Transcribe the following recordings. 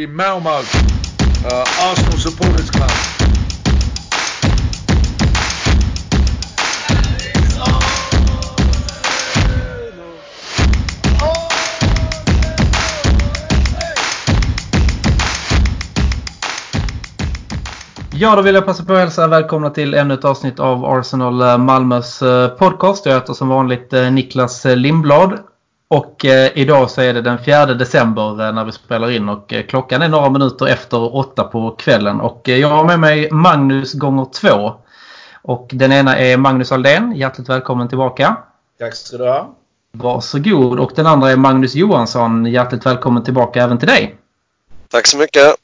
the Malmo uh, eh, Arsenal Supporters Club. Ja, då vill jag passa på att hälsa välkomna till ännu ett avsnitt av Arsenal eh, Malmös eh, podcast. Jag heter som vanligt Niklas Lindblad. Och idag så är det den 4 december när vi spelar in och klockan är några minuter efter åtta på kvällen. Och jag har med mig Magnus gånger två. Och den ena är Magnus Aldén. Hjärtligt välkommen tillbaka. Tack ska du ha. Varsågod. Och den andra är Magnus Johansson. Hjärtligt välkommen tillbaka även till dig. Tack så mycket.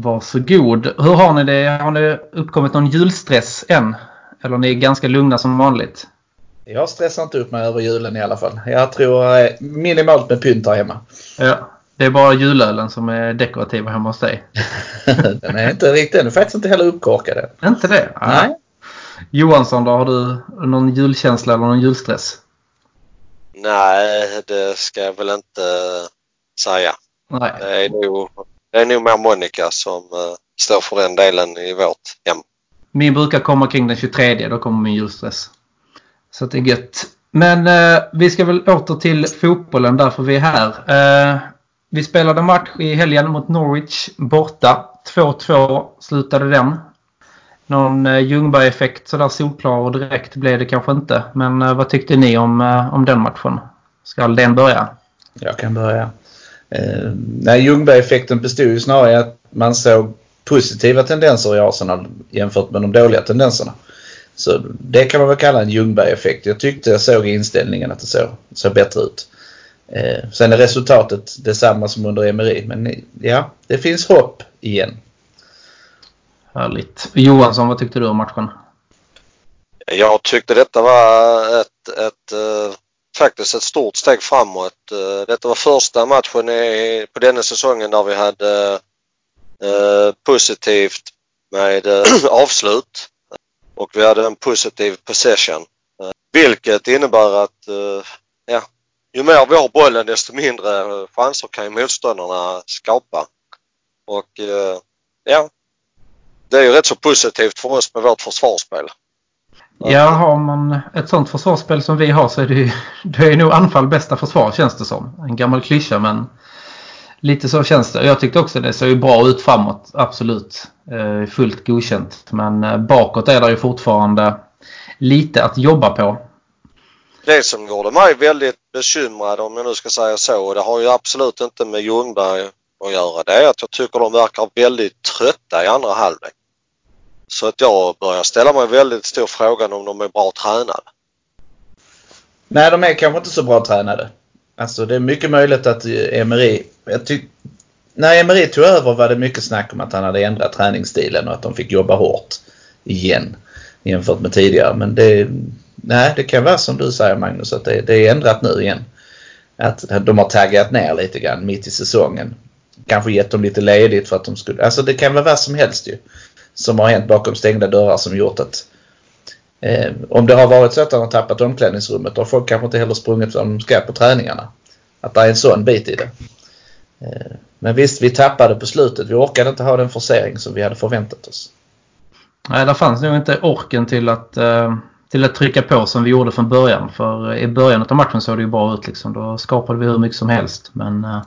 Varsågod. Hur har ni det? Har ni uppkommit någon julstress än? Eller ni är ganska lugna som vanligt? Jag stressar inte upp mig över julen i alla fall. Jag tror eh, minimalt med pynt här hemma. Ja, det är bara julölen som är dekorativ hemma hos dig. den är inte riktigt, den är faktiskt inte heller uppkorkad än. Inte det? Nej. Johansson då, har du någon julkänsla eller någon julstress? Nej, det ska jag väl inte säga. Nej. Det är nog det är nog mer Monica som uh, står för den delen i vårt hem. Min brukar komma kring den 23. Då kommer min julstress. Så det är gött. Men eh, vi ska väl åter till fotbollen därför vi är här. Eh, vi spelade match i helgen mot Norwich borta. 2-2 slutade den. Någon eh, Ljungberg-effekt sådär solklar och direkt blev det kanske inte. Men eh, vad tyckte ni om, eh, om den matchen? Ska den börja? Jag kan börja. Eh, nej, Ljungberg-effekten bestod ju snarare i att man såg positiva tendenser i Arsenal jämfört med de dåliga tendenserna. Så det kan man väl kalla en Ljungberg-effekt. Jag tyckte jag såg i inställningen att det såg, såg bättre ut. Eh, sen är resultatet detsamma som under Emery. Men ja, det finns hopp igen. Härligt. Johansson, vad tyckte du om matchen? Jag tyckte detta var ett, ett uh faktiskt ett stort steg framåt. Eh, detta var första matchen på denna säsongen där vi hade eh, positivt med eh, avslut och vi hade en positiv possession. Eh, vilket innebär att eh, ja, ju mer vi har bollen desto mindre eh, chanser kan ju motståndarna skapa. Och ja, det är ju rätt så positivt för oss med vårt försvarsspel. Ja, har man ett sånt försvarsspel som vi har så är det ju det är nog anfall bästa försvar känns det som. En gammal klyscha men lite så känns det. Jag tyckte också det såg ju bra ut framåt, absolut. Eh, fullt godkänt. Men eh, bakåt är det ju fortfarande lite att jobba på. Det som gjorde mig väldigt bekymrad om jag nu ska säga så, och det har ju absolut inte med Ljungberg att göra, det är att jag tycker de verkar väldigt trötta i andra halvlek. Så att jag börjar ställa mig väldigt stor frågan om de är bra tränade. Nej, de är kanske inte så bra tränade. Alltså det är mycket möjligt att Emery... Jag tyck, när Emery tog över var det mycket snack om att han hade ändrat träningsstilen och att de fick jobba hårt igen jämfört med tidigare. Men det, nej, det kan vara som du säger Magnus att det, det är ändrat nu igen. Att de har taggat ner lite grann mitt i säsongen. Kanske gett dem lite ledigt för att de skulle... Alltså det kan vara vad som helst ju som har hänt bakom stängda dörrar som gjort att eh, om det har varit så att han har tappat omklädningsrummet då har folk kanske inte heller sprungit som de ska på träningarna. Att det är en sån bit i det. Eh, men visst, vi tappade på slutet. Vi orkade inte ha den forcering som vi hade förväntat oss. Nej, där fanns nog inte orken till att, eh, till att trycka på som vi gjorde från början. För i början av matchen såg det ju bra ut. Liksom. Då skapade vi hur mycket som helst. Men eh,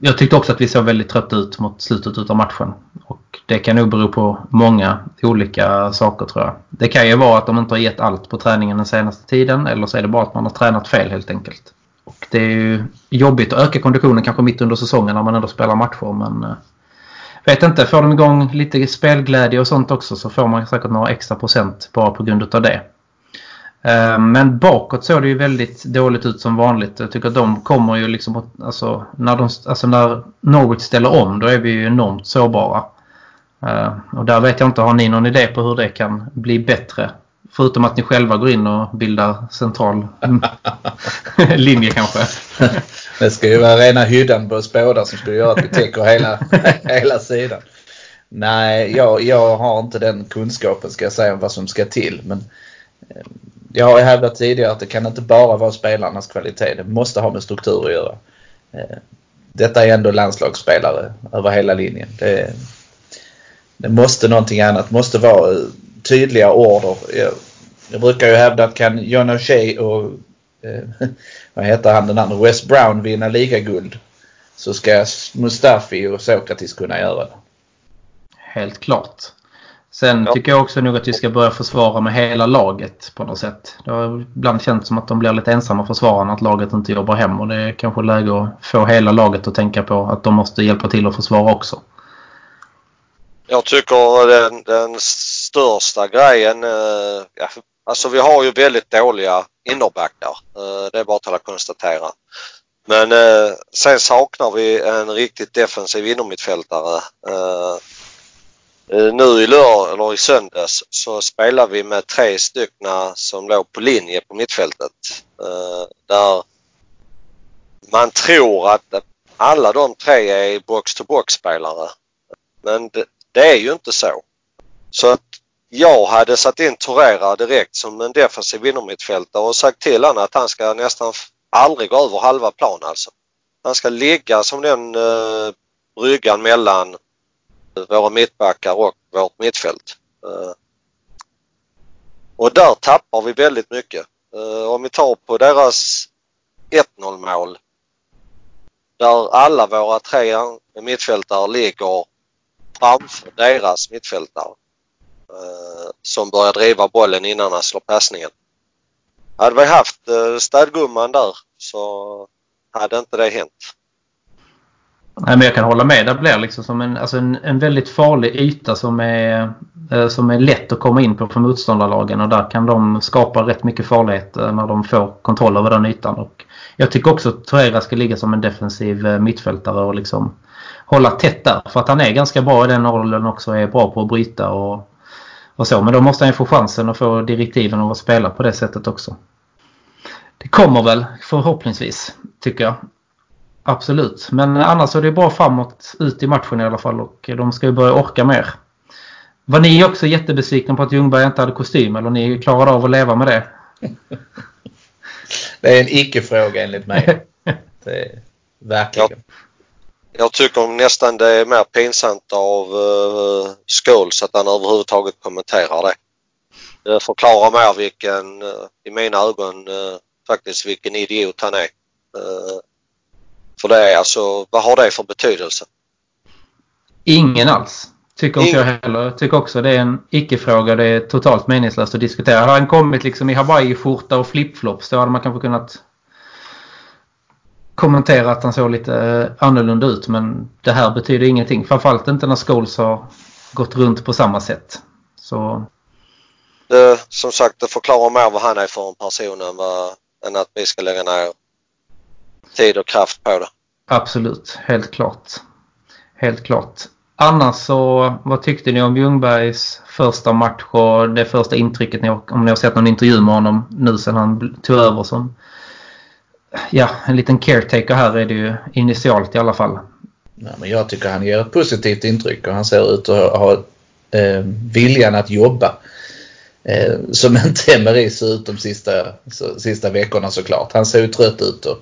jag tyckte också att vi såg väldigt trötta ut mot slutet av matchen. Och det kan nog bero på många olika saker tror jag. Det kan ju vara att de inte har gett allt på träningen den senaste tiden. Eller så är det bara att man har tränat fel helt enkelt. Och det är ju jobbigt att öka konditionen kanske mitt under säsongen när man ändå spelar matcher. Men eh, vet inte, får de igång lite spelglädje och sånt också så får man säkert några extra procent bara på grund av det. Eh, men bakåt såg det ju väldigt dåligt ut som vanligt. Jag tycker att de kommer ju liksom... Alltså när, de, alltså när något ställer om då är vi ju enormt sårbara. Eh, och där vet jag inte, har ni någon idé på hur det kan bli bättre? Förutom att ni själva går in och bildar central linje kanske. Det ska ju vara rena hyddan på spådar som skulle göra att vi täcker hela, hela sidan. Nej, jag, jag har inte den kunskapen ska jag säga om vad som ska till. Men eh, jag har hävdat tidigare att det kan inte bara vara spelarnas kvalitet. Det måste ha med struktur att göra. Eh, detta är ändå landslagsspelare över hela linjen. Det, det måste någonting annat. Måste vara tydliga order. Jag, jag brukar ju hävda att kan John O'Shea och eh, vad heter han den andra, West Brown vinna ligaguld så ska Mustafi och Sokratis kunna göra det. Helt klart. Sen ja. tycker jag också nog att vi ska börja försvara med hela laget på något sätt. Det har ibland känts som att de blir lite ensamma försvararna, att laget inte jobbar hem. Och det är kanske läge att få hela laget att tänka på att de måste hjälpa till att försvara också. Jag tycker den, den största grejen, eh, ja, alltså vi har ju väldigt dåliga innerbackar. Eh, det är bara att konstatera. Men eh, sen saknar vi en riktigt defensiv innermittfältare. Eh, Eh, nu i lördag, eller i söndags, så spelar vi med tre stycken som låg på linje på mittfältet. Eh, där man tror att alla de tre är box-to-box spelare. Men det, är ju inte så. Så att jag hade satt in Torera direkt som en defensiv innermittfältare och sagt till honom att han ska nästan aldrig gå över halva plan alltså. Han ska ligga som den eh, uh, bryggan mellan eh, våra mittbackar och vårt mittfält. Eh, och där tappar vi väldigt mycket. Eh, om vi tar på deras 1-0 mål där alla våra tre mittfältare ligger framför deras mittfältare eh, som börjar driva bollen innan han slår passningen. Hade vi haft eh, städgumman där så hade inte det hänt. Nej, men jag kan hålla med. Det blir liksom som en, alltså en, en väldigt farlig yta som är, eh, som är lätt att komma in på för motståndarlagen. Och där kan de skapa rätt mycket farlighet när de får kontroll över den ytan. Och jag tycker också att Torreira ska ligga som en defensiv mittfältare och liksom hålla tätt där. För att han är ganska bra i den rollen också. Är bra på att bryta och, och så. Men då måste han få chansen att få direktiven att spela på det sättet också. Det kommer väl förhoppningsvis, tycker jag. Absolut, men annars är det bra framåt ut i matchen i alla fall och de ska ju börja orka mer. Var ni också jättebesvikna på att Ljungberg inte hade kostym eller ni klarade av att leva med det? Det är en icke-fråga enligt mig. Det är, verkligen. Jag, tycker nästan det är mer pinsamt av uh, Scholes att han överhuvudtaget kommenterar det. Det förklarar mer vilken, uh, i mina ögon, uh, faktiskt vilken idiot han är. Uh, för det. Alltså, vad har det för betydelse? Ingen alls. Tycker inte jag heller. Tycker också det är en icke-fråga. Det är totalt meningslöst att diskutera. Hade han kommit liksom i hawaii-skjorta och flipflops då hade man kanske kunnat kommentera att han såg lite eh, annorlunda ut. Men det här betyder ingenting. Framförallt inte när Scholes har gått runt på samma sätt. Så... Det, som sagt, det förklarar mer vad han är för en person än, vad, än att vi ska lägga ner tid och kraft på det. Absolut, helt klart. Helt klart. Annars så, vad tyckte ni om Ljungbergs första match och det första intrycket? Om ni har sett någon intervju med honom nu sen han tog över som ja, en liten caretaker här är det ju initialt i alla fall. Nej, men jag tycker han ger ett positivt intryck och han ser ut att ha, ha eh, viljan att jobba. Eh, som inte Emery ser ut de sista, så, sista veckorna såklart. Han ser ju trött ut och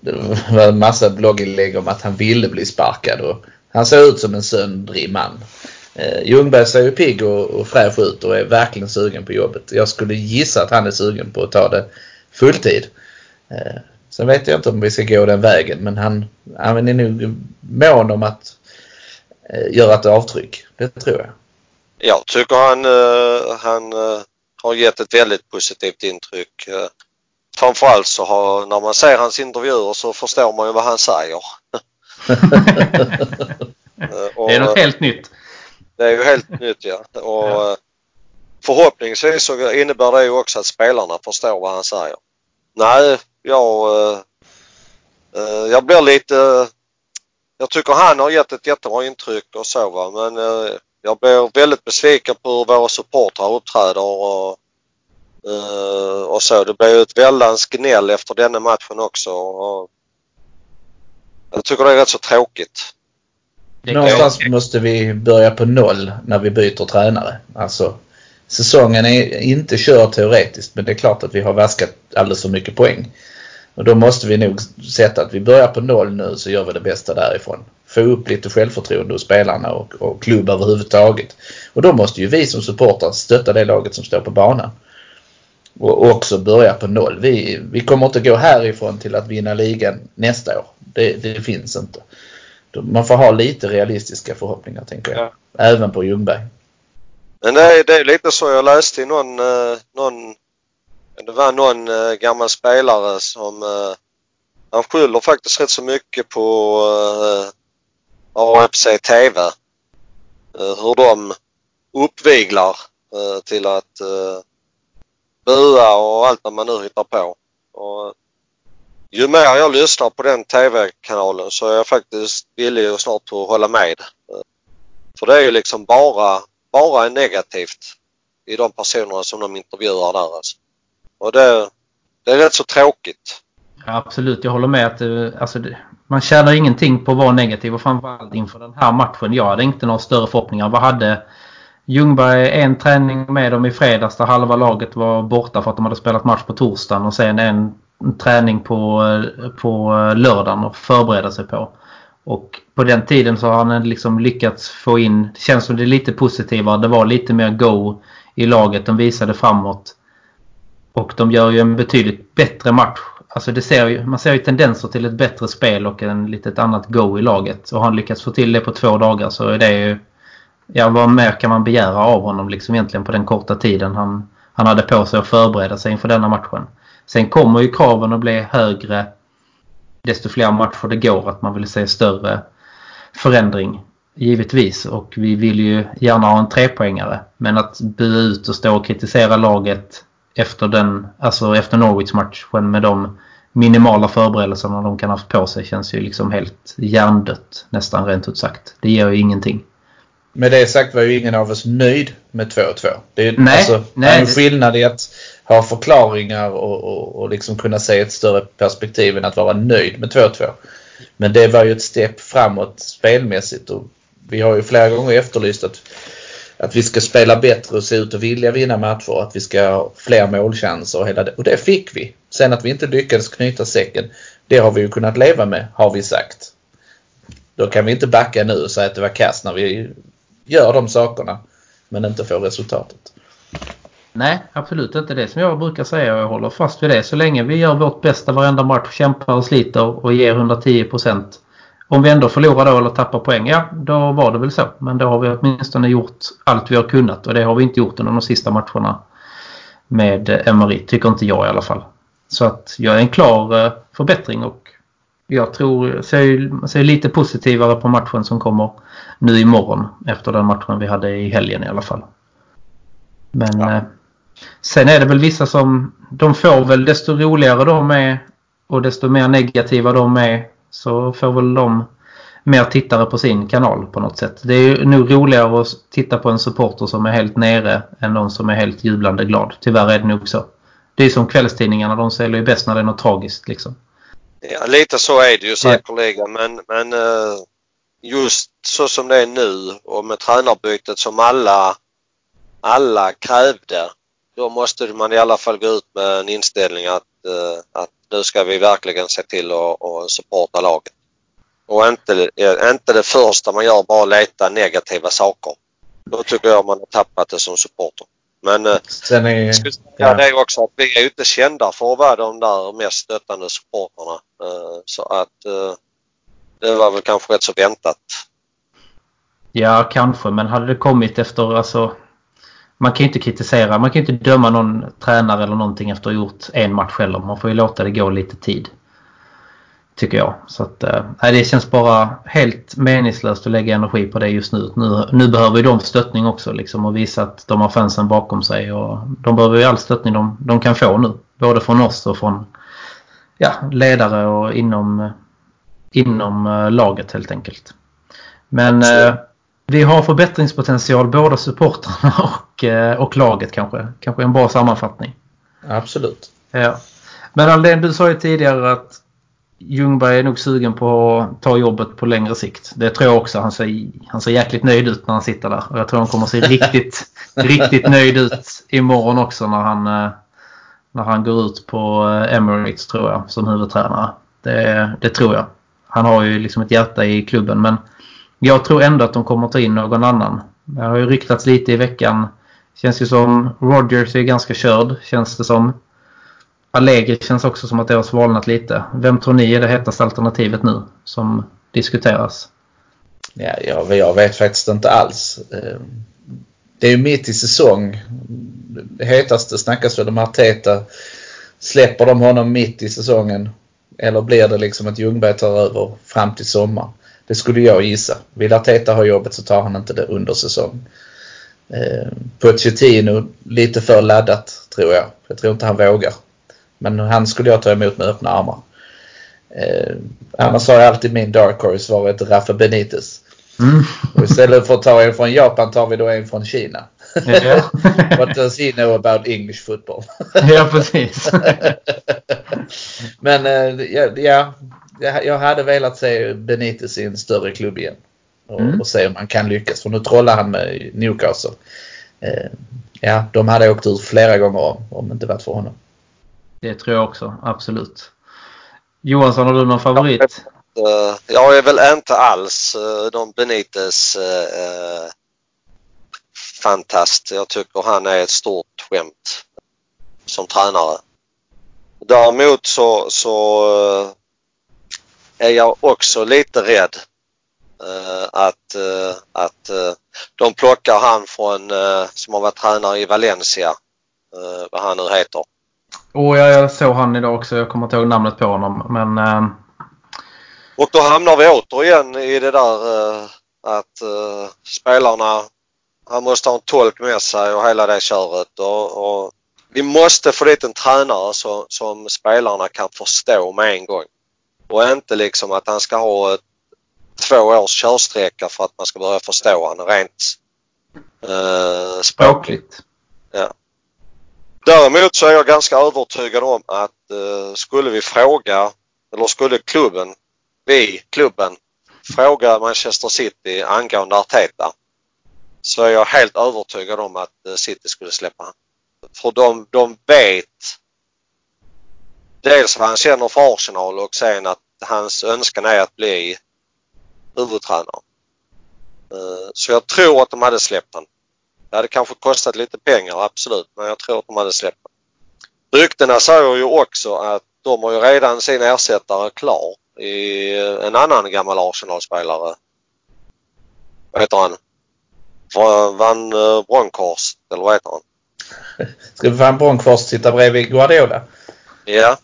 det var en massa blogginlägg om att han ville bli sparkad och han ser ut som en söndrig man. Eh, Ljungberg ser ju pigg och, och fräsch ut och är verkligen sugen på jobbet. Jag skulle gissa att han är sugen på att ta det fulltid. Eh, sen vet jag inte om vi ska gå den vägen men han, han är nog mån om att eh, göra ett avtryck. Det tror jag. Jag tycker han, uh, han har gett ett väldigt positivt intryck. Framförallt så har, när man ser hans intervjuer så förstår man ju vad han säger. det är något helt nytt. Det är ju helt nytt ja. Och ja. Förhoppningsvis så innebär det ju också att spelarna förstår vad han säger. Nej, jag, eh, jag blir lite... Jag tycker han har gett ett jättebra intryck och så va men eh, jag blir väldigt besviken på hur våra supportrar uppträder och Uh, och så. Det blev ett väldans gnäll efter denna matchen också. Och jag tycker det är rätt så tråkigt. Någonstans måste vi börja på noll när vi byter tränare. Alltså, säsongen är inte körd teoretiskt men det är klart att vi har vaskat alldeles för mycket poäng. Och då måste vi nog sätta att vi börjar på noll nu så gör vi det bästa därifrån. Få upp lite självförtroende hos spelarna och, och klubb överhuvudtaget. Och då måste ju vi som supportrar stötta det laget som står på banan. Och också börja på noll. Vi, vi kommer inte gå härifrån till att vinna ligan nästa år. Det, det finns inte. Man får ha lite realistiska förhoppningar tänker jag. Ja. Även på Ljungberg. Men det är, det är lite så jag läste i någon, eh, någon det var någon eh, gammal spelare som eh, han skyller faktiskt rätt så mycket på AFC TV. Hur de uppviglar till att bua och allt vad man nu hittar på. Och ju mer jag lyssnar på den TV-kanalen så är jag faktiskt villig att snart att hålla med. För det är ju liksom bara, bara är negativt i de personerna som de intervjuar där alltså. Och det, det är rätt så tråkigt. Ja, absolut, jag håller med att eh, alltså man tjänar ingenting på att vara negativ och framförallt inför den här matchen. Jag hade inte några större förhoppningar. Vad hade Ljungberg en träning med dem i fredags där halva laget var borta för att de hade spelat match på torsdagen och sen en träning på, eh, på eh, lördagen och förbereda sig på. Och på den tiden så har han liksom lyckats få in, det känns som det är lite positivare, det var lite mer go i laget, de visade framåt. Och de gör ju en betydligt bättre match. Alltså det ser ju, man ser ju tendenser till ett bättre spel och en litet annat go i laget. Och har han lyckats få till det på två dagar så är det ju... Ja, vad mer kan man begära av honom liksom egentligen på den korta tiden han, han hade på sig att förbereda sig inför denna matchen. Sen kommer ju kraven att bli högre desto fler matcher det går att man vill se större förändring. Givetvis och vi vill ju gärna ha en trepoängare. Men att bua ut och stå och kritisera laget efter den, alltså efter Norwich-matchen med de minimala förberedelserna de kan ha haft på sig känns ju liksom helt hjärndött nästan rent ut sagt. Det ger ju ingenting. Med det sagt var ju ingen av oss nöjd med 2-2. Det är nej, alltså, nej, en skillnad i att ha förklaringar och, och, och liksom kunna se ett större perspektiv än att vara nöjd med 2-2. Men det var ju ett steg framåt spelmässigt och vi har ju flera gånger efterlyst att att vi ska spela bättre och se ut att vilja vinna matcher och att vi ska ha fler målchanser och hela det. Och det fick vi. Sen att vi inte lyckades knyta säcken, det har vi ju kunnat leva med, har vi sagt. Då kan vi inte backa nu och säga att det var kast när vi gör de sakerna men inte får resultatet. Nej, absolut inte det som jag brukar säga och jag håller fast vid det. Så länge vi gör vårt bästa varenda match, kämpar och sliter och ger 110 procent om vi ändå förlorar då eller tappar poäng, ja då var det väl så. Men då har vi åtminstone gjort allt vi har kunnat och det har vi inte gjort under de sista matcherna med Emery, tycker inte jag i alla fall. Så att jag är en klar eh, förbättring och jag tror, ser, ser lite positivare på matchen som kommer nu imorgon efter den matchen vi hade i helgen i alla fall. Men ja. Sen är det väl vissa som, de får väl desto roligare de är och desto mer negativa de är så får väl de mer tittare på sin kanal på något sätt. Det är nog roligare att titta på en supporter som är helt nere än någon som är helt jublande glad. Tyvärr är det nog så. Det är som kvällstidningarna, de säljer ju bäst när det är något tragiskt liksom. Ja, lite så är det ju säkerligen men, men eh, just så som det är nu och med tränarbytet som alla, alla krävde då måste man i alla fall gå ut med en inställning att, eh, att nu ska vi verkligen se till att, att supporta laget. Och inte, inte det första man gör, bara leta negativa saker. Då tycker jag man har tappat det som supporter. Men eh, Sen är, jag skulle säga ja. det också att vi är inte kända för att vara de där mest stöttande supportrarna. Eh, så att eh, det var väl kanske rätt så väntat. Ja, kanske. Men hade det kommit efter alltså man kan ju inte kritisera, man kan ju inte döma någon tränare eller någonting efter att ha gjort en match heller. Man får ju låta det gå lite tid. Tycker jag. Så att, äh, det känns bara helt meningslöst att lägga energi på det just nu. Nu, nu behöver ju de stöttning också liksom och visa att de har fansen bakom sig. Och de behöver ju all stöttning de, de kan få nu. Både från oss och från ja, ledare och inom, inom äh, laget helt enkelt. Men äh, vi har förbättringspotential både supportrarna och, eh, och laget kanske. Kanske en bra sammanfattning. Absolut. Ja. Men Aldén, du sa ju tidigare att Ljungberg är nog sugen på att ta jobbet på längre sikt. Det tror jag också. Han ser, han ser jäkligt nöjd ut när han sitter där. Och jag tror han kommer att se riktigt, riktigt nöjd ut imorgon också när han, eh, när han går ut på eh, Emirates tror jag som huvudtränare. Det, det tror jag. Han har ju liksom ett hjärta i klubben men jag tror ändå att de kommer ta in någon annan. Det har ju ryktats lite i veckan. Känns ju som Rogers är ganska körd känns det som. Allegri känns också som att det har svalnat lite. Vem tror ni är det hetaste alternativet nu som diskuteras? Ja, jag, jag vet faktiskt inte alls. Ehm, det är ju mitt i säsong. Det hetaste snackas väl om Arteta. Släpper de honom mitt i säsongen? Eller blir det liksom att Ljungberg tar över fram till sommaren? Det skulle jag gissa. Vill Arteta ha jobbet så tar han inte det under säsong. Eh, Pochettino lite för laddat tror jag. Jag tror inte han vågar. Men han skulle jag ta emot med öppna armar. Eh, annars har jag alltid min dark horse varit Rafa Benitez. Mm. Och istället för att ta en från Japan tar vi då en från Kina. Yeah. What does he know about English football? ja, precis. Men eh, ja, jag hade velat se Benitez i en större klubb igen. Och, mm. och se om han kan lyckas. För nu trollar han med Newcastle. Eh, ja, de hade åkt ut flera gånger om, om det inte varit för honom. Det tror jag också, absolut. Johansson, har du någon favorit? Jag är väl inte alls eh, någon Benites eh, fantast. Jag tycker han är ett stort skämt som tränare. Däremot så, så är jag också lite rädd att, att de plockar han från som har varit tränare i Valencia, vad han nu heter. Och jag såg han idag också. Jag kommer inte ihåg namnet på honom. Men. Och då hamnar vi återigen i det där att spelarna, han måste ha en tolk med sig och hela det köret. Och, och vi måste få dit en tränare så, som spelarna kan förstå med en gång. Och inte liksom att han ska ha ett, två års körsträcka för att man ska börja förstå honom rent eh, språkligt. Ja. Däremot så är jag ganska övertygad om att eh, skulle vi fråga, eller skulle klubben, vi, klubben, fråga Manchester City angående Arteta så är jag helt övertygad om att eh, City skulle släppa honom. För de, de vet dels vad han känner för Arsenal och sen att hans önskan är att bli huvudtränare. Eh, så jag tror att de hade släppt honom. Det hade kanske kostat lite pengar, absolut, men jag tror att de hade släppt det. Ryktena säger ju också att de har ju redan sin ersättare klar i en annan gammal Arsenal-spelare. Vad heter han? Van eh, Bronckhorst, eller vad heter han? Ska Van Bronckhorst sitta bredvid Guardiola? Ja.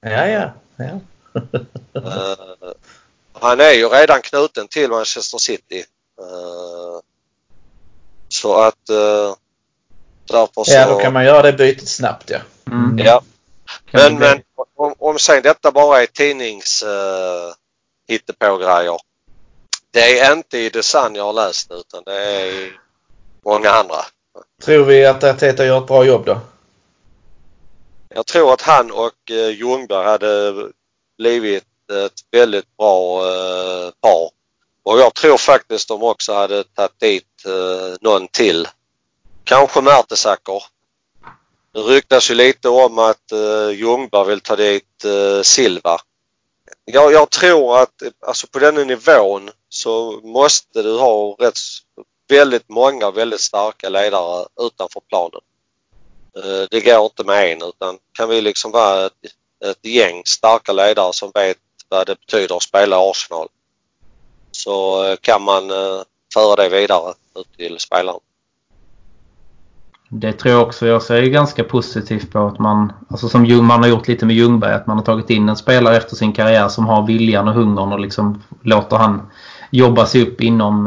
Ja, ja. ja. uh, han är ju redan knuten till Manchester City. Uh, så att uh, därför så... Ja, då kan man göra det bytet snabbt ja. Mm. Ja. Men, men om, om sen detta bara är tidnings uh, hittepå-grejer. Det är inte i Design jag har läst utan det är många andra. Tror vi att Arteta gör ett bra jobb då? Jag tror att han och eh, Ljungberg hade blivit ett väldigt bra eh, par. Och jag tror faktiskt de också hade tagit dit eh, någon till. Kanske Mertesacker. Det ryktas ju lite om att eh, Ljungberg vill ta dit eh, Silva. Jag, jag tror att alltså på den nivån så måste du ha rätt, väldigt många väldigt starka ledare utanför planen. Eh, det går inte med en utan kan vi liksom vara ett, ett gäng starka ledare som vet vad det betyder att spela i Arsenal så eh, kan man eh, föra det vidare ut till spelarna. Det tror jag också. Jag ser ganska positivt på att man, alltså som man har gjort lite med Ljungberg, att man har tagit in en spelare efter sin karriär som har viljan och hungern och liksom låter han jobba sig upp inom,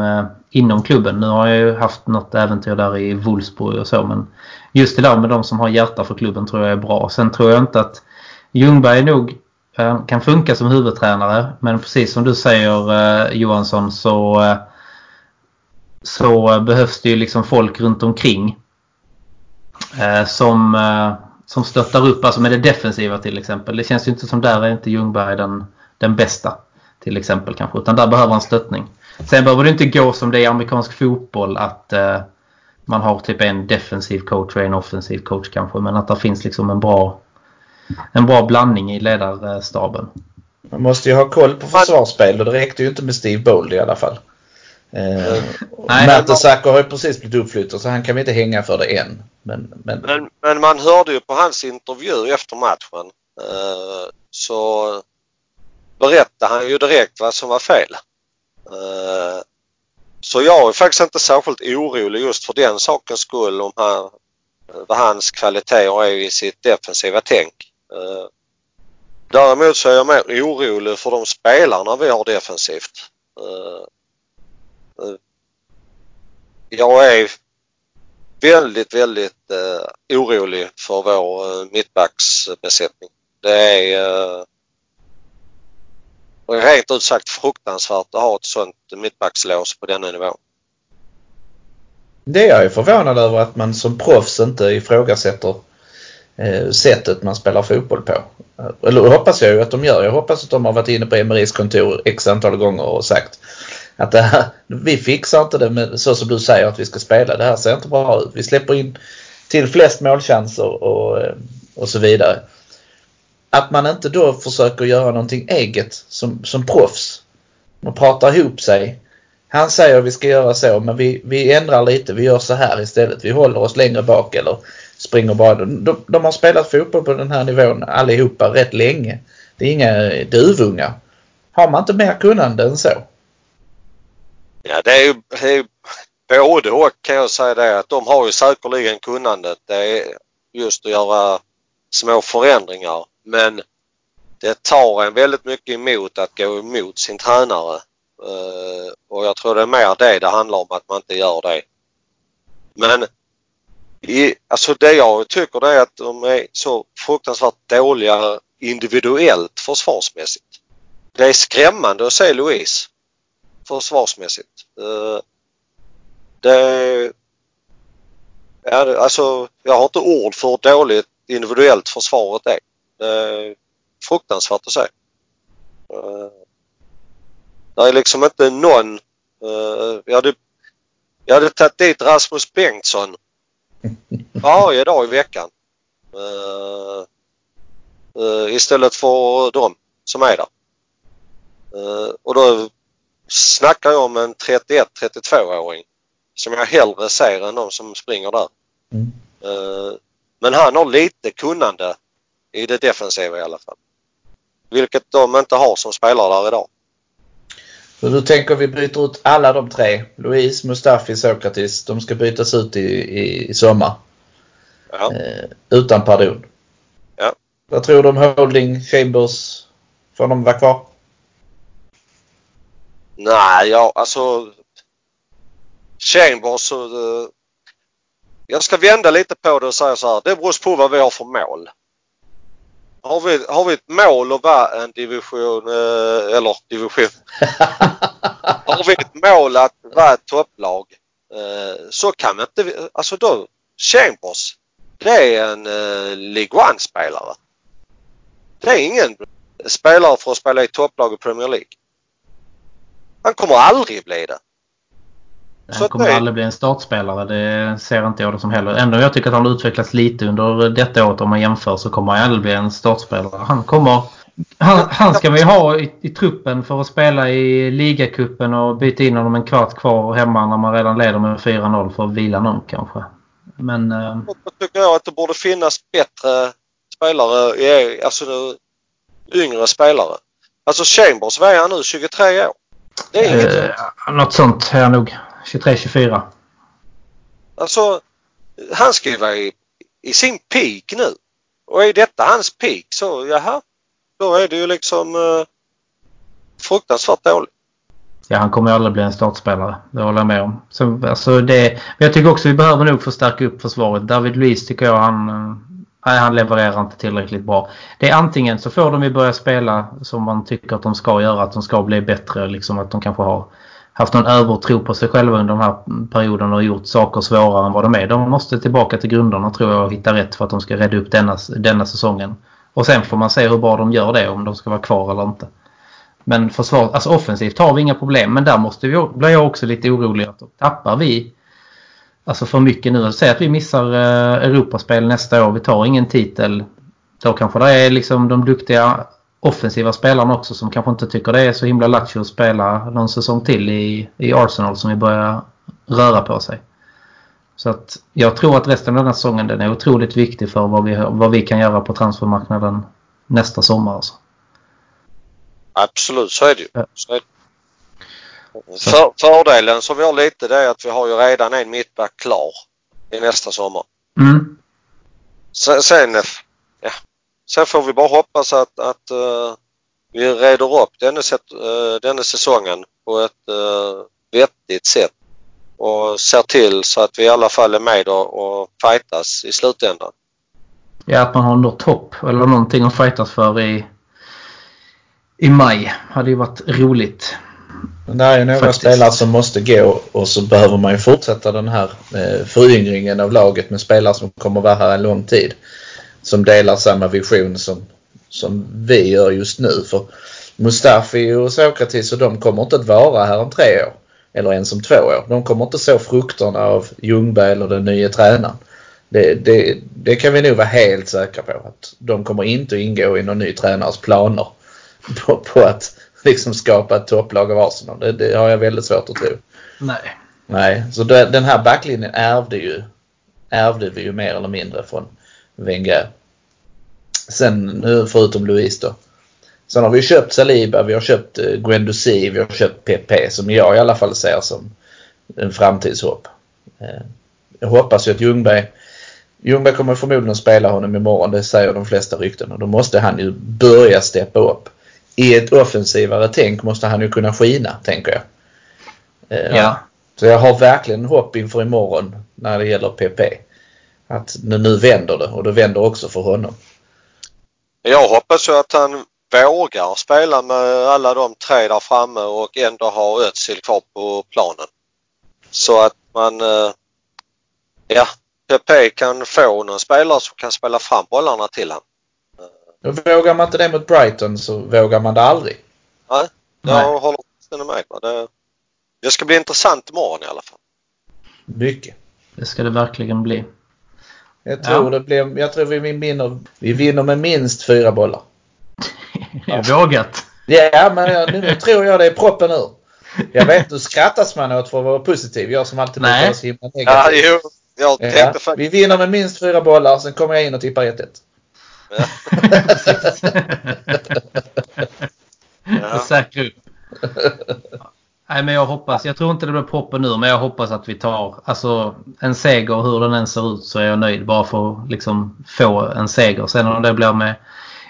inom klubben. Nu har jag ju haft något äventyr där i Wolfsburg och så men just det där med de som har hjärta för klubben tror jag är bra. Sen tror jag inte att Ljungberg nog eh, kan funka som huvudtränare men precis som du säger eh, Johansson så, eh, så behövs det ju liksom folk runt omkring som, som stöttar upp, alltså med det defensiva till exempel. Det känns ju inte som där är inte Ljungberg den, den bästa till exempel kanske. Utan där behöver han stöttning. Sen behöver det inte gå som det är i amerikansk fotboll att eh, man har typ en defensiv coach och en offensiv coach kanske. Men att det finns liksom en bra, en bra blandning i ledarstaben. Man måste ju ha koll på försvarsspel och det räckte ju inte med Steve Bold i alla fall. Eh, Mertesacker har ju precis blivit uppflyttad så han kan vi inte hänga för det än. Men, men... men, men man hörde ju på hans intervju efter matchen eh, så berättade han ju direkt vad som var fel. Eh, så jag är faktiskt inte särskilt orolig just för den sakens skull om han, eh, vad hans kvaliteter är i sitt defensiva tänk. Eh, däremot så är jag mer orolig för de spelarna vi har defensivt. Jag är väldigt, väldigt orolig för vår mittbacksbesättning. Det är och rent ut sagt fruktansvärt att ha ett sånt mittbackslås på denna nivå. Det är jag är förvånad över att man som proffs inte ifrågasätter eh, sättet man spelar fotboll på. Eller hoppas jag ju att de gör. Jag hoppas att de har varit inne på Emerys kontor x antal gånger och sagt att det här, vi fixar inte det med, så som du säger att vi ska spela. Det här ser inte bra ut. Vi släpper in till flest målchanser och, och så vidare att man inte då försöker göra någonting eget som, som proffs. Man pratar ihop sig. Han säger att vi ska göra så men vi, vi ändrar lite. Vi gör så här istället. Vi håller oss längre bak eller springer bara. De, de har spelat fotboll på den här nivån allihopa rätt länge. Det är inga duvungar. Har man inte mer kunnande än så? Ja det är ju, det är både och kan jag säga det att de har ju säkerligen kunnandet. Det är just att göra små förändringar men det tar en väldigt mycket emot att gå emot sin tränare. Eh, och jag tror det är mer det det handlar om att man inte gör det. Men i, alltså det jag tycker det är att de är så fruktansvärt dåliga individuellt försvarsmässigt. Det är skrämmande att se Louise försvarsmässigt. Eh, det, ja, alltså, jag har inte ord för hur dåligt individuellt försvaret är. Det är fruktansvärt att se. Eh, det är liksom inte någon... Eh, jag hade, jag hade tagit dit Rasmus Bengtsson varje dag i veckan. Istället för dem som är där. Och då snackar jag om en 31-32-åring som jag hellre ser än de som springer där. Mm. men han har lite kunnande i det defensiva i alla fall. Vilket de inte har som spelare där idag. Så du tänker vi byter ut alla de tre? Louise, Mustafi, Sokratis. De ska bytas ut i, i, i sommar. Ja. Eh, utan pardon. Ja. Vad tror du om Holding, Chambers? Får de vara kvar? Nej, ja alltså Chambers. Uh, jag ska vända lite på det och säga så här. Det beror på vad vi har för mål har vi, har vi ett mål att vara en division, eh, eller division. har vi ett mål att vara ett topplag eh, så kan vi inte, alltså då, Chambers, det är en eh, League One-spelare. Det är ingen spelare för att spela i topplag i Premier League. Han kommer aldrig bli det. Han kommer det... aldrig bli en startspelare. Det ser inte jag det som heller. Ändå jag tycker att han har utvecklats lite under detta året om man jämför så kommer han aldrig bli en startspelare. Han kommer... Han, han ska vi ha i, i, truppen för att spela i ligacupen och byta in honom en kvart kvar hemma när man redan leder med 4-0 för att vila någon kanske. Men... Eh... Då tycker jag att det borde finnas bättre spelare, alltså yngre spelare. Alltså Chambers, vad är han nu? 23 år? Det är inget eh, Något sånt är jag nog. 23-24. Alltså, han ska ju vara i, i, sin peak nu. Och är detta hans peak så jaha, då är det ju liksom eh, fruktansvärt dåligt. Ja, han kommer aldrig bli en startspelare. Det håller jag med om. Så, alltså det, men jag tycker också vi behöver nog förstärka upp försvaret. David Luiz tycker jag han, eh, nej, han levererar inte tillräckligt bra. Det är antingen så får de ju börja spela som man tycker att de ska göra. Att de ska bli bättre. Liksom att de kanske har haft någon övertro på sig själva under den här perioden och gjort saker svårare än vad de är. De måste tillbaka till grunderna tror jag och hitta rätt för att de ska rädda upp denna, denna säsongen. Och sen får man se hur bra de gör det, om de ska vara kvar eller inte. Men försvar, alltså offensivt har vi inga problem, men där måste vi, blir jag också lite orolig att tappar vi alltså för mycket nu. Säg att vi missar eh, Europaspel nästa år, vi tar ingen titel. då kanske det är liksom de duktiga offensiva spelarna också som kanske inte tycker det är så himla lattjo att spela någon säsong till i, i Arsenal som vi börjar röra på sig. Så att jag tror att resten av den här säsongen den är otroligt viktig för vad vi, vad vi kan göra på transfermarknaden nästa sommar. Alltså. Absolut, så är det ju. Så är det. För, fördelen som vi har lite det är att vi har ju redan en mittback klar i nästa sommar. Mm. Sen, sen, sen får vi bara hoppas att, att uh, vi reder upp denna, uh, denna säsongen på ett uh, vettigt sätt och ser till så att vi i alla fall är med och, och fightas i slutändan. Ja, att man har något hopp eller någonting att fightas för i, i maj hade ju varit roligt. Men det är ju några Faktiskt. spelare som måste gå och så behöver man ju fortsätta den här eh, föryngringen av laget med spelare som kommer vara här en lång tid. Som delar samma vision som, som vi gör just nu. För Mustafi och Sokratis och de kommer inte att vara här om tre år. Eller ens om två år. De kommer inte så frukterna av Ljungberg eller den nya tränaren. Det, det, det, kan vi nog vara helt säkra på. Att de kommer inte att ingå i någon ny tränares planer på, på att liksom skapa ett topplag av Arsenal. Det, det har jag väldigt svårt att tro. Nej. Nej, så den här backlinjen ärvde ju ärvde vi ju mer eller mindre från Wenger. Sen nu förutom Louise då. Sen har vi köpt Saliba, vi har köpt eh, Guendouzi, vi har köpt PP som jag i alla fall ser som en framtidshopp. Eh, jag hoppas ju att Ljungberg Ljungberg kommer förmodligen att spela honom imorgon, det säger de flesta rykten. Och då måste han ju börja steppa upp i ett offensivare tänk måste han ju kunna skina, tänker jag. Eh, ja. Så jag har verkligen hopp inför imorgon när det gäller PP. Att nu, nu vänder det och det vänder också för honom. Jag hoppas ju att han vågar spela med alla de tre där framme och ändå ha Özil kvar på planen. Så att man, eh, ja, PP kan få någon spelare som kan spela fram bollarna till honom. Vågar man inte det mot Brighton så vågar man det aldrig. Nej, jag Nej. håller med. Det, det ska bli intressant imorgon i alla fall. Mycket. Det ska det verkligen bli. Jag tror, ja. det blir, jag tror vi vinner, vi vinner med minst fyra bollar. Vågat. Ja, men nu tror jag det är proppen ur. Jag vet, nu skrattas man åt för att vara positiv. Jag som alltid brukar vara så himla negativ. Ja, jo. Jag ja. Vi vinner med minst fyra bollar, sen kommer jag in och tippar 1-1. ja. Säkra upp. Nej, men jag hoppas. Jag tror inte det blir proppen nu, men jag hoppas att vi tar alltså, en seger. Hur den än ser ut så är jag nöjd bara för att liksom, få en seger. Sen om det blir med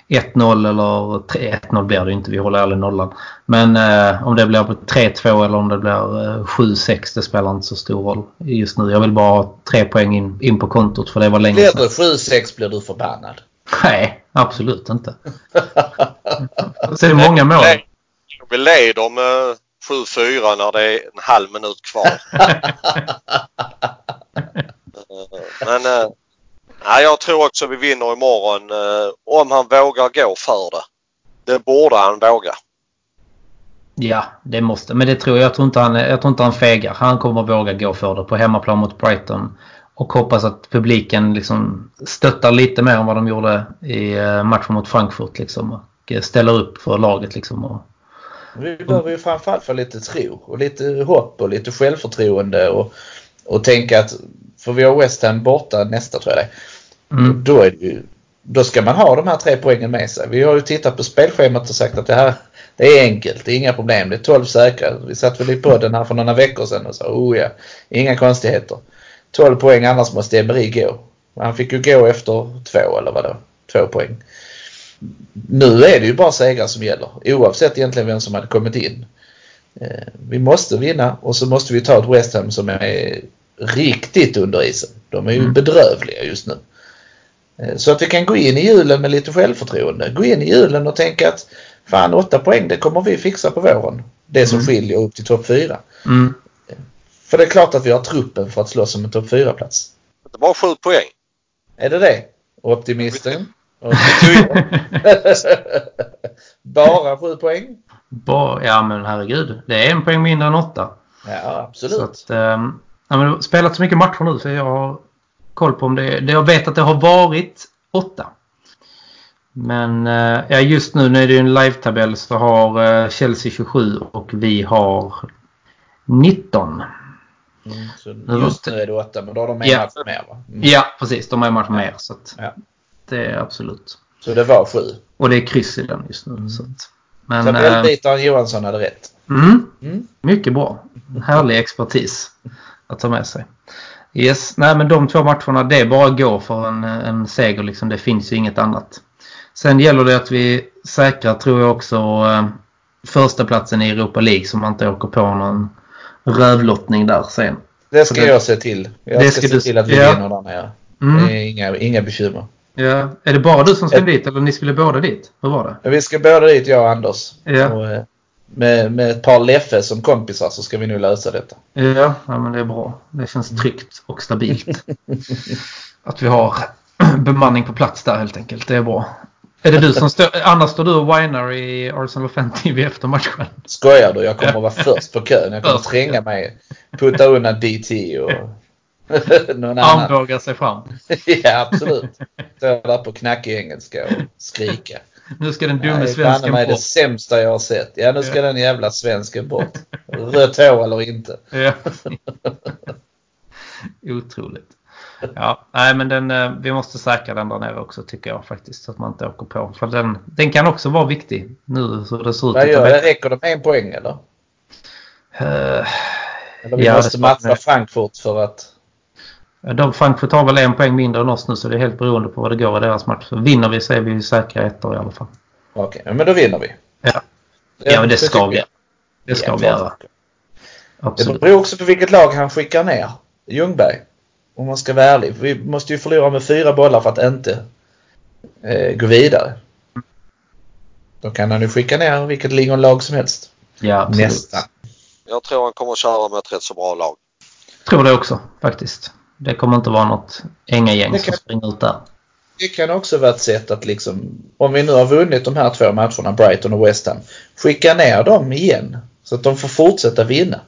1-0 eller 1-0 blir det inte. Vi håller aldrig nollan. Men eh, om det blir 3-2 eller om det blir eh, 7-6 det spelar inte så stor roll just nu. Jag vill bara ha tre poäng in, in på kontot för det var länge sedan. Blir det 7-6 blir du förbannad. Nej, absolut inte. Så är det många mål. Vi leder med 7-4 när det är en halv minut kvar. Men äh, jag tror också vi vinner imorgon äh, om han vågar gå för det. Det borde han våga. Ja, det måste. Men det tror jag. Jag tror inte han, jag tror inte han fegar. Han kommer våga gå för det på hemmaplan mot Brighton. Och hoppas att publiken liksom stöttar lite mer än vad de gjorde i eh, matchen mot Frankfurt. Liksom, och eh, ställer upp för laget. Liksom, och, vi behöver ju framförallt få lite tro och lite hopp och lite självförtroende och, och tänka att, för vi har West Ham borta nästa tror jag det mm. Då är det ju, då ska man ha de här tre poängen med sig. Vi har ju tittat på spelschemat och sagt att det här det är enkelt, det är inga problem. Det är 12 säkra. Vi satt väl i podden här för några veckor sedan och sa oh ja, inga konstigheter. 12 poäng annars måste Emery gå. Han fick ju gå efter två eller vadå? Två poäng. Nu är det ju bara segrar som gäller oavsett egentligen vem som hade kommit in. Eh, vi måste vinna och så måste vi ta ett West Ham som är riktigt under isen. De är ju mm. bedrövliga just nu. Eh, så att vi kan gå in i julen med lite självförtroende. Gå in i julen och tänka att fan åtta poäng det kommer vi fixa på våren. Det som mm. skiljer upp till topp fyra. Mm. För det är klart att vi har truppen för att slåss om en topp 4-plats. Det var sju poäng. Är det det? Optimisten? Bara sju poäng? Bara, ja men herregud. Det är en poäng mindre än åtta. Ja absolut. Så att, ähm, jag har spelat så mycket matcher nu så jag har koll på om det, det Jag vet att det har varit åtta. Men eh, ja, just nu när det är en live-tabell så har eh, Chelsea 27 och vi har 19. Mm, så just nu är det 8 men då har de en Ja. match mer va? Mm. Ja, precis. De har en match mer. Så att Ja. Det är absolut. Så det var 7. Och det är kryss i den just nu. Så att, men, eh, Tabellbitaren Johansson hade rätt. mm, Mm. mycket bra. Härlig expertis att ta med sig. Yes, nej men de två matcherna det är bara att gå för en, en seger liksom. Det finns ju inget annat. Sen gäller det att vi säkrar tror jag också eh, första platsen i Europa League så man inte åker på någon rövlottning där sen. Det ska det- jag se till. Jag det ska, ska se du- till att vi ja. vinner där nere. Mm. Det är inga, inga bekymmer. Ja. Är det bara du som ska dit eller ni skulle båda dit? Hur var det? Vi ska båda dit, jag och Anders. Ja. Och, eh, med, med ett par Leffe som kompisar så ska vi nu lösa detta. Ja, ja men det är bra. Det känns tryggt och stabilt. Att vi har bemanning på plats där helt enkelt. Det är bra. Är det du som står... Annars står du och whinar i Arsenal Fan TV efter matchen. Skojar du? Jag kommer att vara först på kön. Jag kommer Först. tränga mig. Putta undan DT och någon annan. Armbågar sig fram. ja, absolut. Stå där på knackig engelska och skrika. Nu ska den dumme Nej, svensken mig det bort. sämsta jag har sett. Ja, nu ska Ja. den jävla svensken bort. Rött hår eller inte. Ja. Otroligt. Ja, nej men den, eh, vi måste säkra den där nere också tycker jag faktiskt. Så att man inte åker på. För den, den kan också vara viktig nu hur det ser ut. Vad gör det? Räcker det med en poäng eller? Eh, Eller vi Ja, måste det- matcha Frankfurt för att... De Frankfurt har väl en poäng mindre än oss nu så det är helt beroende på vad det går i deras match. Så vinner vi så är vi säkra ettor i alla fall. Okej, men då vinner vi. Ja, ja men det ska vi. Det ska vi göra. klart. Det Absolut. beror också på vilket lag han skickar ner. Ljungberg. Om man ska vara ärlig. Vi måste ju förlora med fyra bollar för att inte eh, gå vidare. Då kan han ju skicka ner vilket Lingon-lag som helst. Ja, absolut. Nästan. Jag tror han kommer att köra med ett rätt så bra lag. Tror det också faktiskt. Det kommer inte vara något gäng som springer ut där. Det kan också vara ett sätt att liksom, om vi nu har vunnit de här två matcherna, Brighton och West Ham, skicka ner dem igen. Så att de får fortsätta vinna.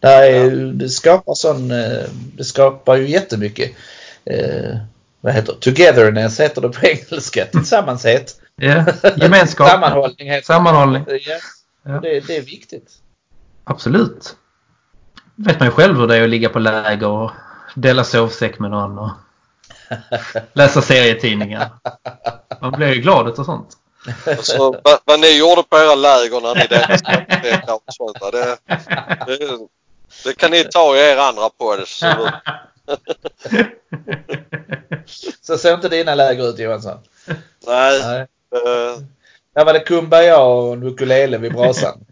Det, är, det skapar sån, eh, det skapar ju jättemycket, eh, vad heter det? Togetherness heter det på engelska. Tillsammanshet. Ja, gemenskap. Sammanhållning heter Sammanhållning. det. Ja. Ja. Det, det är viktigt. Absolut. Vet man ju själv hur det är att ligga på läger och dela sovsäck med någon och läsa serietidningar. Man blir ju glad utav sånt. Alltså, vad, vad ni gjorde på era läger när ni delade sånt det, det, det kan ni ta i er andra på. Det ser ut. Så ser inte dina läger ut Johansson. Nej, Nej. eh, Där var det Kumbaya och en ukulele vid brasan.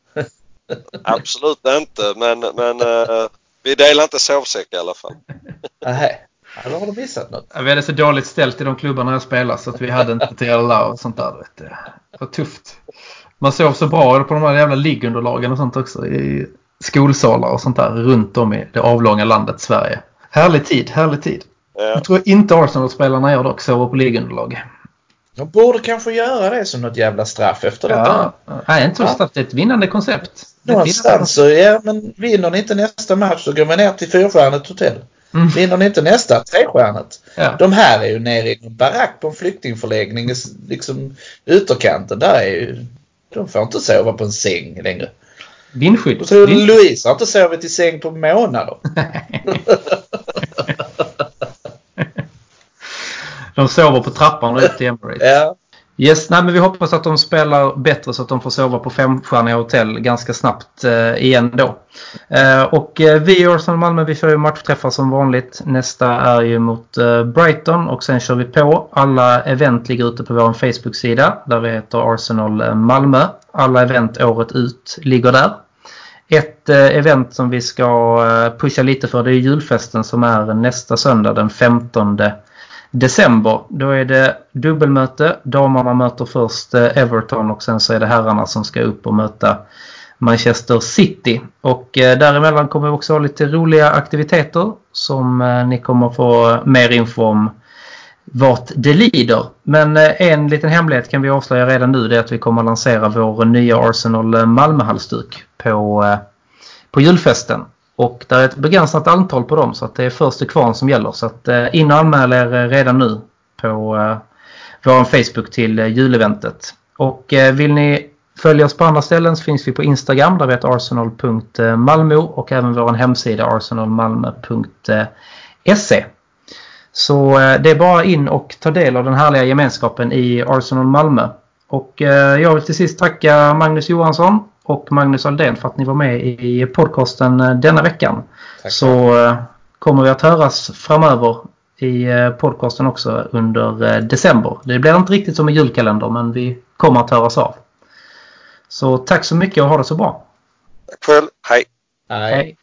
absolut inte. Men, men eh, vi delar inte sovsäck i alla fall. Nej. Ja, då har du missat något. Ja, Vi hade så dåligt ställt i de klubbarna jag spelade så att vi hade inte till alla och sånt där. Vet du. Det var tufft. Man sov så bra på de här jävla liggunderlagen och sånt också i skolsalar och sånt där runt om i det avlånga landet Sverige. Härlig tid, härlig tid. Eh, Jag tror inte Arsenal-spelarna gör dock, sover på liggunderlag. De borde kanske göra det som något jävla straff efter detta. Ja, nej, inte Ja. straff. Det är ett vinnande koncept. Någonstans så, ja men vinner ni inte nästa match så går man ner till fyrstjärnigt hotell. Mm. Vinner ni inte nästa, trestjärnigt. Ja. De här är ju nere i en barack på en flyktingförläggning liksom ytterkanten. Där är ju, de får inte sova på en säng längre. Vindskydd. Louise har inte sovit i säng på månader. De sover på trappan och upp till Emirates. Ja. Yes, nej, men vi hoppas att de spelar bättre så att de får sova på femstjärniga hotell ganska snabbt eh, igen då. Eh, och eh, vi i Arsenal Malmö vi får ju matchträffar som vanligt. Nästa är ju mot eh, Brighton och sen kör vi på. Alla event ligger ute på vår Facebook-sida där vi heter Arsenal eh, Malmö. Alla event året ut ligger där. Ett eh, event som vi ska eh, pusha lite för det är julfesten som är nästa söndag den 15 december. Då är det dubbelmöte. Damerna möter först eh, Everton och sen så är det herrarna som ska upp och möta Manchester City. Och eh, däremellan kommer vi också ha lite roliga aktiviteter som eh, ni kommer få mer info om vart det lider. Men en liten hemlighet kan vi avslöja redan nu. Det är att vi kommer att lansera vår nya Arsenal Malmö-halsduk på, på julfesten. Och det är ett begränsat antal på dem så att det är först till kvarn som gäller. Så att eh, in och anmäl er eh, redan nu på eh, vår Facebook till juleventet. Och vill ni följa oss på andra ställen så finns vi på Instagram där vi heter arsenal.malmo och även vår hemsida arsenalmalmo.se. Så det är bara in och ta del av den härliga gemenskapen i Arsenal Malmö. Och jag vill till sist tacka Magnus Johansson och Magnus Aldén för att ni var med i podcasten denna veckan. Tack. Så kommer vi att höras framöver i podcasten också under december. Det blir inte riktigt som en julkalender men vi kommer att höras av. Så tack så mycket och ha det så bra. Tack själv. Hej. Hej. Hej.